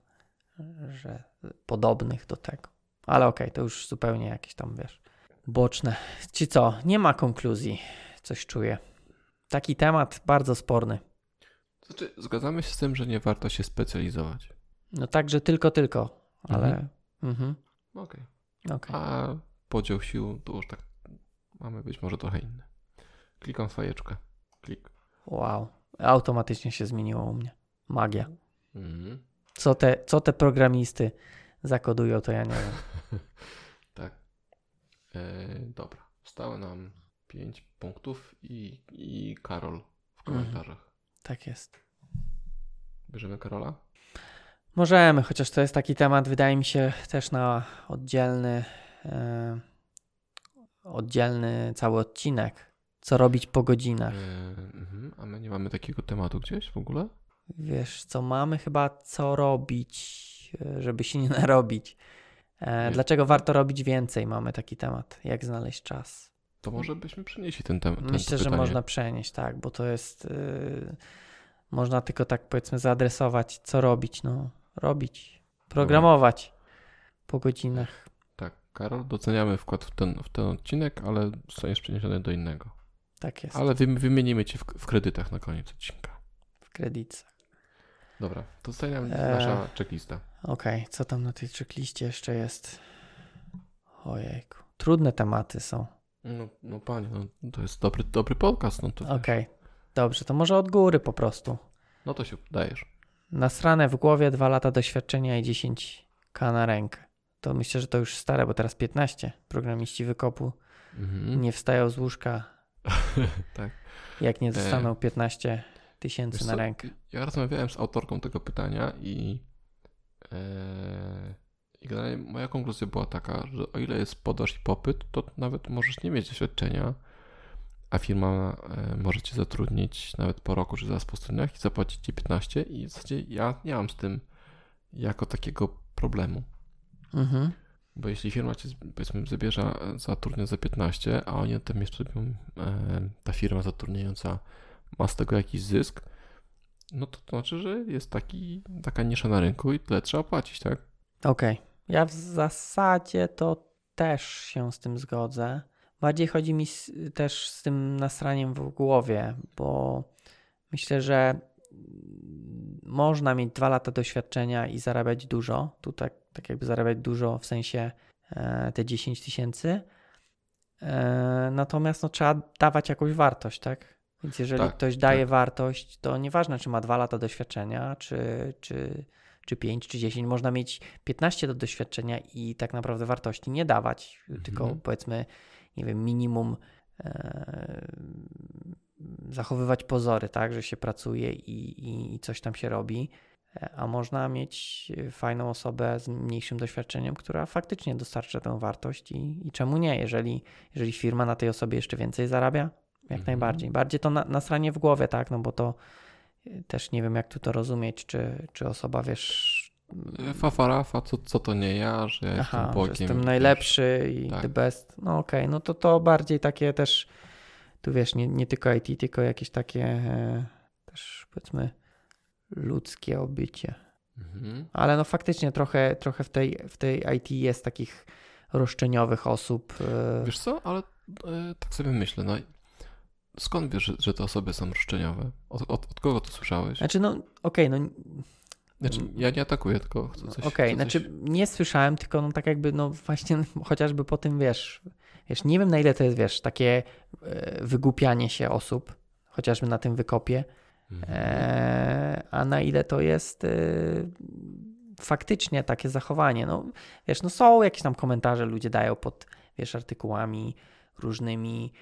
[SPEAKER 2] że podobnych do tego. Ale okej, to już zupełnie jakieś tam, wiesz, boczne. Czy co? Nie ma konkluzji, coś czuję. Taki temat bardzo sporny.
[SPEAKER 1] Znaczy, zgadzamy się z tym, że nie warto się specjalizować.
[SPEAKER 2] No także tylko, tylko, ale...
[SPEAKER 1] Mhm.
[SPEAKER 2] Mhm.
[SPEAKER 1] Okej.
[SPEAKER 2] Okej.
[SPEAKER 1] A podział sił to już tak mamy być może trochę inny. Klikam fajeczkę. Klik.
[SPEAKER 2] Wow. Automatycznie się zmieniło u mnie. Magia.
[SPEAKER 1] Mhm.
[SPEAKER 2] Co te, co te programisty zakodują, to ja nie wiem.
[SPEAKER 1] Tak. E, dobra. Stało nam 5 punktów i, i Karol w
[SPEAKER 2] Mhm.
[SPEAKER 1] komentarzach.
[SPEAKER 2] Tak jest.
[SPEAKER 1] Bierzemy Karola?
[SPEAKER 2] Możemy, chociaż to jest taki temat, wydaje mi się, też na oddzielny, e, oddzielny cały odcinek. Co robić po godzinach.
[SPEAKER 1] E, mhm. A my nie mamy takiego tematu gdzieś w ogóle?
[SPEAKER 2] Wiesz, co mamy chyba co robić, e, żeby się nie narobić. E, dlaczego warto robić więcej? Mamy taki temat. Jak znaleźć czas?
[SPEAKER 1] To może byśmy przenieśli ten temat.
[SPEAKER 2] Myślę, że można przenieść, tak, bo to jest. Yy, można tylko tak powiedzmy zaadresować, co robić. No, robić, programować po godzinach.
[SPEAKER 1] Tak, Karol, doceniamy wkład w ten, w ten odcinek, ale zostaniesz przeniesiony do innego.
[SPEAKER 2] Tak jest.
[SPEAKER 1] Ale wy, wymienimy cię w, w kredytach na koniec odcinka.
[SPEAKER 2] W kredytce.
[SPEAKER 1] Dobra, to zostaje nam
[SPEAKER 2] Eee.
[SPEAKER 1] nasza checklista.
[SPEAKER 2] Okej, co tam na tej checkliście jeszcze jest? Ojejku. Trudne tematy są.
[SPEAKER 1] No, no panie, no, to jest dobry, dobry podcast. No to.
[SPEAKER 2] Okej, dobrze, to może od góry po prostu.
[SPEAKER 1] no to się dajesz.
[SPEAKER 2] Nasrane w głowie, dwa lata doświadczenia i 10k na rękę. To myślę, że to już stare, bo teraz 15. Programiści wykopu
[SPEAKER 1] Mhm.
[SPEAKER 2] nie wstają z łóżka,
[SPEAKER 1] tak.
[SPEAKER 2] jak nie
[SPEAKER 1] E,
[SPEAKER 2] dostaną 15 tysięcy
[SPEAKER 1] Wiesz
[SPEAKER 2] na
[SPEAKER 1] co,
[SPEAKER 2] rękę.
[SPEAKER 1] Ja rozmawiałem z autorką tego pytania i, e, i generalnie moja konkluzja była taka, że o ile jest podaż i popyt, to nawet możesz nie mieć doświadczenia, a firma e, może cię zatrudnić nawet po roku czy zaraz po studiach i zapłacić ci 15 i w zasadzie ja nie mam z tym jako takiego problemu.
[SPEAKER 2] Mhm.
[SPEAKER 1] Bo jeśli firma cię powiedzmy zabierze, e, zatrudnia za 15, a oni tam jeszcze robią, e, ta firma zatrudniająca ma z tego jakiś zysk, no to, to znaczy, że jest taki, taka nisza na rynku i tyle trzeba płacić, tak?
[SPEAKER 2] Okej. Ja w zasadzie to też się z tym zgodzę. Bardziej chodzi mi z, też z tym nasraniem w głowie, bo myślę, że można mieć dwa lata doświadczenia i zarabiać dużo. Tu tak, tak jakby zarabiać dużo w sensie e, te 10 tysięcy. E, natomiast no, trzeba dawać jakąś wartość, tak? Więc jeżeli
[SPEAKER 1] Tak,
[SPEAKER 2] ktoś daje
[SPEAKER 1] tak.
[SPEAKER 2] wartość, to nieważne, czy ma dwa lata doświadczenia, czy, czy, czy 5, czy 10, można mieć 15 do doświadczenia i tak naprawdę wartości nie dawać,
[SPEAKER 1] Mhm.
[SPEAKER 2] tylko powiedzmy, nie wiem, minimum e, zachowywać pozory, tak, że się pracuje i, i, coś tam się robi. A można mieć fajną osobę z mniejszym doświadczeniem, która faktycznie dostarcza tę wartość i, i czemu nie, jeżeli, jeżeli firma na tej osobie jeszcze więcej zarabia, jak
[SPEAKER 1] Mhm.
[SPEAKER 2] najbardziej. Bardziej to na, nasranie w głowie, tak, no bo to y, też nie wiem, jak tu to rozumieć, czy, czy osoba, wiesz,
[SPEAKER 1] E, Fafarafa, co, co to nie ja, że ja
[SPEAKER 2] aha,
[SPEAKER 1] jestem
[SPEAKER 2] że
[SPEAKER 1] Bogiem.
[SPEAKER 2] jestem
[SPEAKER 1] wiesz.
[SPEAKER 2] najlepszy i
[SPEAKER 1] tak.
[SPEAKER 2] the best, no okej, no to to bardziej takie też, tu wiesz, nie, nie tylko IT, tylko jakieś takie e, też powiedzmy ludzkie obycie.
[SPEAKER 1] Mhm.
[SPEAKER 2] Ale no faktycznie trochę, trochę w, tej, w tej IT jest takich roszczeniowych osób. e,
[SPEAKER 1] Wiesz co, ale e, tak sobie myślę, no skąd wiesz, że, te osoby są roszczeniowe? Od, od, od kogo to słyszałeś?
[SPEAKER 2] Znaczy, no okej, no
[SPEAKER 1] Znaczy, ja nie atakuję, tylko chcę coś...
[SPEAKER 2] Okej, znaczy
[SPEAKER 1] coś...
[SPEAKER 2] nie słyszałem, tylko no tak jakby, no właśnie chociażby po tym, wiesz, wiesz, nie wiem na ile to jest, wiesz, takie e, wygłupianie się osób, chociażby na tym wykopie,
[SPEAKER 1] Mhm.
[SPEAKER 2] e, a na ile to jest e, faktycznie takie zachowanie. No wiesz, no są jakieś tam komentarze, ludzie dają pod, wiesz, artykułami różnymi,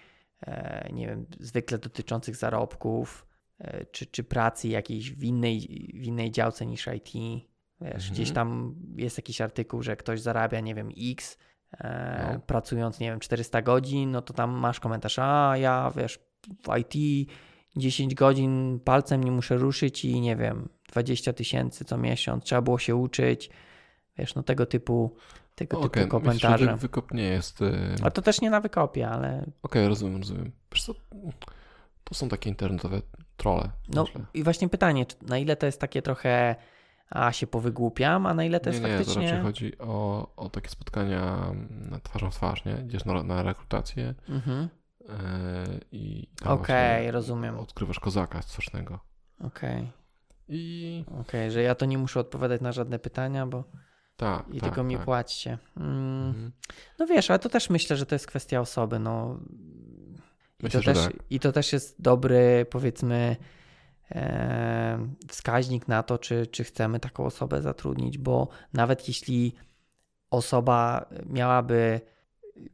[SPEAKER 2] nie wiem, zwykle dotyczących zarobków, e, czy, czy pracy jakiejś w innej, w innej działce niż IT. Wiesz,
[SPEAKER 1] Mhm.
[SPEAKER 2] gdzieś tam jest jakiś artykuł, że ktoś zarabia, nie wiem, X, e,
[SPEAKER 1] No.
[SPEAKER 2] pracując, nie wiem, 400 godzin, no to tam masz komentarz, a ja, wiesz, w IT 10 godzin palcem nie muszę ruszyć i nie wiem, 20 tysięcy co miesiąc, trzeba było się uczyć, wiesz, no tego typu, tego
[SPEAKER 1] Okej,
[SPEAKER 2] typu
[SPEAKER 1] myślę,
[SPEAKER 2] komentarze.
[SPEAKER 1] wy- wykop nie jest... Okej,
[SPEAKER 2] A to też nie na wykopie, ale
[SPEAKER 1] rozumiem, rozumiem. Wiesz co, to są takie internetowe trole.
[SPEAKER 2] no
[SPEAKER 1] myślę.
[SPEAKER 2] i właśnie pytanie, na ile to jest takie trochę, a się powygłupiam, a na ile to
[SPEAKER 1] nie,
[SPEAKER 2] jest
[SPEAKER 1] nie, to
[SPEAKER 2] faktycznie...
[SPEAKER 1] raczej chodzi o, o takie spotkania na twarzą w twarz, nie? Idziesz na, na rekrutację
[SPEAKER 2] Mhm,
[SPEAKER 1] e, i tam
[SPEAKER 2] Okej, rozumiem.
[SPEAKER 1] odkrywasz kozaka strasznego.
[SPEAKER 2] okej,
[SPEAKER 1] I
[SPEAKER 2] okej, że ja to nie muszę odpowiadać na żadne pytania, bo
[SPEAKER 1] tak,
[SPEAKER 2] i
[SPEAKER 1] tak,
[SPEAKER 2] tylko mi
[SPEAKER 1] tak.
[SPEAKER 2] płacicie. Mm.
[SPEAKER 1] Mhm.
[SPEAKER 2] No wiesz, ale to też myślę, że to jest kwestia osoby, no. I,
[SPEAKER 1] Myślę,
[SPEAKER 2] to, też,
[SPEAKER 1] tak.
[SPEAKER 2] I to też jest dobry, powiedzmy, e, wskaźnik na to, czy, czy chcemy taką osobę zatrudnić, bo nawet jeśli osoba miałaby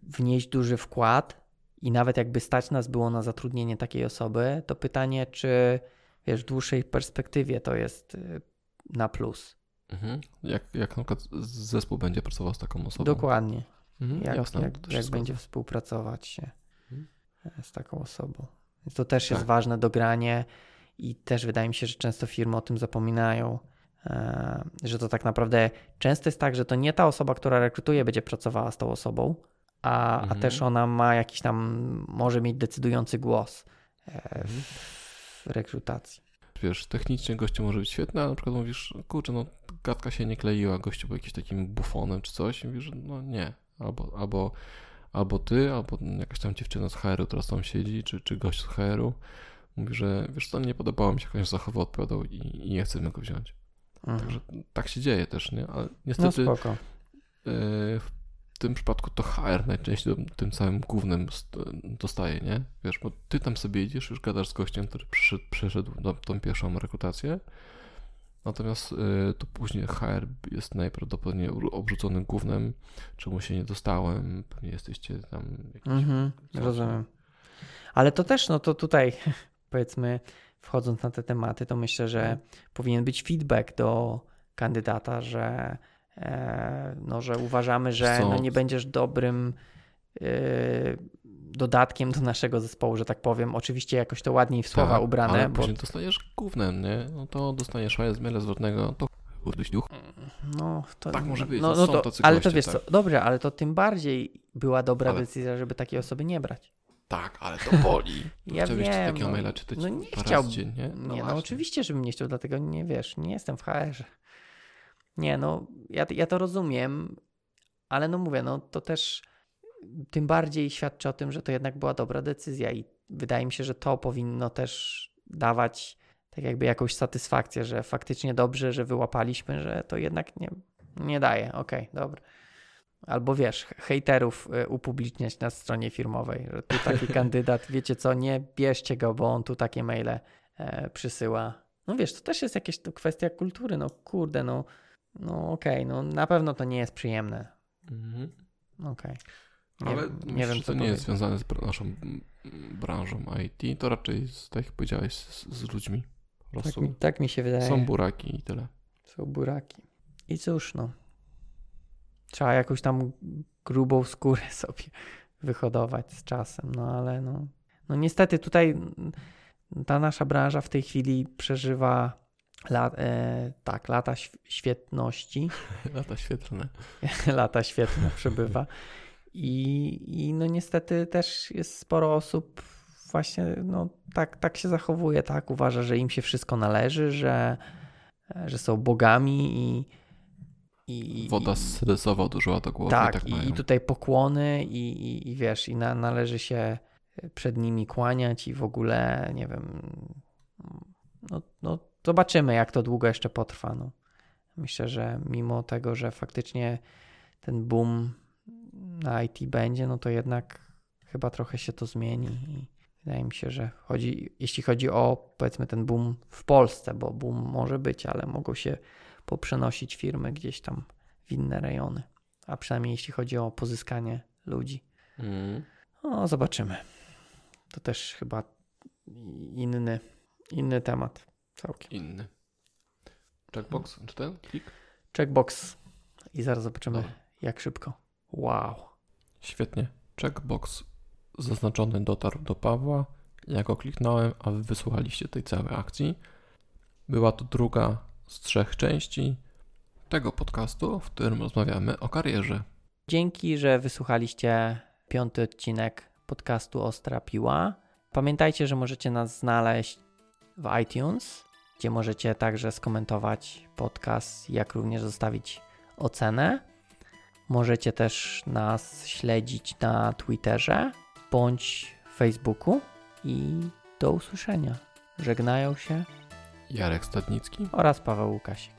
[SPEAKER 2] wnieść duży wkład i nawet jakby stać nas było na zatrudnienie takiej osoby, to pytanie, czy wiesz, w dłuższej perspektywie to jest y, na plus.
[SPEAKER 1] Mhm. Jak, jak na przykład zespół będzie pracował z taką osobą.
[SPEAKER 2] Dokładnie.
[SPEAKER 1] Mhm,
[SPEAKER 2] jak,
[SPEAKER 1] jasne,
[SPEAKER 2] jak, jak będzie współpracować się
[SPEAKER 1] Mhm.
[SPEAKER 2] e, z taką osobą. Więc to też jest
[SPEAKER 1] Tak.
[SPEAKER 2] ważne dogranie i też wydaje mi się, że często firmy o tym zapominają, e, że to tak naprawdę często jest tak, że to nie ta osoba, która rekrutuje, będzie pracowała z tą osobą, a, a
[SPEAKER 1] Mhm.
[SPEAKER 2] też ona ma jakiś tam, może mieć decydujący głos e,
[SPEAKER 1] Mhm.
[SPEAKER 2] w rekrutacji.
[SPEAKER 1] Wiesz, technicznie gościu może być świetny, ale na przykład mówisz, kurczę, no gadka się nie kleiła, gościu był jakimś takim bufonem czy coś i mówisz, no nie. Albo, albo, albo ty, albo jakaś tam dziewczyna z HR-u, która tam siedzi, czy, czy gość z HR-u mówi, że wiesz co, nie podobało mi się, jak on się zachował, odpowiadał i, i nie chcemy go wziąć.
[SPEAKER 2] Mhm.
[SPEAKER 1] Także tak się dzieje też, nie? Ale
[SPEAKER 2] No
[SPEAKER 1] niestety
[SPEAKER 2] spoko.
[SPEAKER 1] e, w tym przypadku to HR najczęściej tym- całym głównym st- dostaje, nie? Wiesz, bo ty tam sobie idziesz, już gadasz z gościem, który przyszedł, przeszedł tą pierwszą rekrutację, natomiast e, to później HR jest najprawdopodobniej obrzucony głównym, czemu się nie dostałem, pewnie jesteście tam jakieś...
[SPEAKER 2] Mhm, rozumiem. Ale to też, no to tutaj powiedzmy, wchodząc na te tematy, to myślę, że
[SPEAKER 1] Mhm.
[SPEAKER 2] powinien być feedback do kandydata, że, no, że uważamy, że no, nie będziesz dobrym e, dodatkiem do naszego zespołu, że tak powiem. Oczywiście jakoś to ładniej w słowa
[SPEAKER 1] Tak,
[SPEAKER 2] ubrane,
[SPEAKER 1] ale
[SPEAKER 2] bo
[SPEAKER 1] później dostajesz głównym, nie? No to dostaniesz maile z maila zwrotnego, to kurde duch.
[SPEAKER 2] no, to,
[SPEAKER 1] Tak może być,
[SPEAKER 2] No,
[SPEAKER 1] no
[SPEAKER 2] no to, ale to wiesz
[SPEAKER 1] tak.
[SPEAKER 2] co, dobrze, ale to tym bardziej była dobra
[SPEAKER 1] Ale-
[SPEAKER 2] decyzja, żeby takiej osoby nie brać.
[SPEAKER 1] Tak, ale to boli.
[SPEAKER 2] Ja
[SPEAKER 1] Chciałbyś
[SPEAKER 2] wiem,
[SPEAKER 1] takiego
[SPEAKER 2] no.
[SPEAKER 1] maila czytać
[SPEAKER 2] No nie
[SPEAKER 1] parę
[SPEAKER 2] chciał-
[SPEAKER 1] razy dziennie?
[SPEAKER 2] nie, no oczywiście, żebym nie chciał, dlatego nie wiesz, nie jestem w HR. Nie, no ja, ja to rozumiem, ale no mówię, no to też tym bardziej świadczy o tym, że to jednak była dobra decyzja i wydaje mi się, że to powinno też dawać tak jakby jakąś satysfakcję, że faktycznie dobrze, że wyłapaliśmy, że to jednak nie, nie daje. Okej, dobra. Albo wiesz, hejterów y, upubliczniać na stronie firmowej, że tu taki kandydat, wiecie co, nie bierzcie go, bo on tu takie maile e, przysyła. No wiesz, to też jest jakaś to kwestia kultury, no kurde, no, no okej, no na pewno to nie jest przyjemne.
[SPEAKER 1] Mhm.
[SPEAKER 2] Okej. Nie,
[SPEAKER 1] Ale
[SPEAKER 2] nie
[SPEAKER 1] myślę,
[SPEAKER 2] wiem, co
[SPEAKER 1] to nie jest związane z naszą branżą IT, to raczej, z, tak jak powiedziałeś, z, z ludźmi.
[SPEAKER 2] Tak mi, tak mi się wydaje.
[SPEAKER 1] są buraki i tyle.
[SPEAKER 2] Są buraki. I cóż, no. Trzeba jakąś tam grubą skórę sobie wyhodować z czasem, no ale no. No niestety tutaj ta nasza branża w tej chwili przeżywa la, e, tak, lata św- świetności.
[SPEAKER 1] Lata świetlne.
[SPEAKER 2] lata świetne przebywa. I, I no niestety też jest sporo osób właśnie no tak, tak się zachowuje, tak, uważa, że im się wszystko należy, że, że są bogami i, i
[SPEAKER 1] Woda stresowa uderzyła do głowy
[SPEAKER 2] tak,
[SPEAKER 1] i tak
[SPEAKER 2] i, i tutaj pokłony i, i, i wiesz, i na, należy się przed nimi kłaniać i w ogóle, nie wiem, no, no zobaczymy jak to długo jeszcze potrwa, no. Myślę, że mimo tego, że faktycznie ten boom na IT będzie, no to jednak chyba trochę się to zmieni i wydaje mi się, że chodzi, jeśli chodzi o powiedzmy ten boom w Polsce, bo boom może być, ale mogą się poprzenosić firmy gdzieś tam w inne rejony, a przynajmniej jeśli chodzi o pozyskanie ludzi.
[SPEAKER 1] Mhm.
[SPEAKER 2] No, zobaczymy. To też chyba inny, inny temat całkiem.
[SPEAKER 1] Inny. Checkbox, czy ten? Klik?
[SPEAKER 2] Checkbox i zaraz zobaczymy
[SPEAKER 1] Dobra.
[SPEAKER 2] jak szybko. Wow.
[SPEAKER 1] Świetnie. Checkbox zaznaczony dotarł do Pawła. Ja go kliknąłem, a wy wysłuchaliście tej całej akcji. Była to druga z trzech części. tego podcastu, w którym rozmawiamy o karierze.
[SPEAKER 2] Dzięki, że wysłuchaliście piąty odcinek podcastu Ostra Piła. Pamiętajcie, że możecie nas znaleźć w iTunes, gdzie możecie także skomentować podcast, jak również zostawić ocenę. Możecie też nas śledzić na Twitterze bądź Facebooku i do usłyszenia. Żegnają się
[SPEAKER 1] Jarek Stadnicki.
[SPEAKER 2] oraz Paweł Łukasik.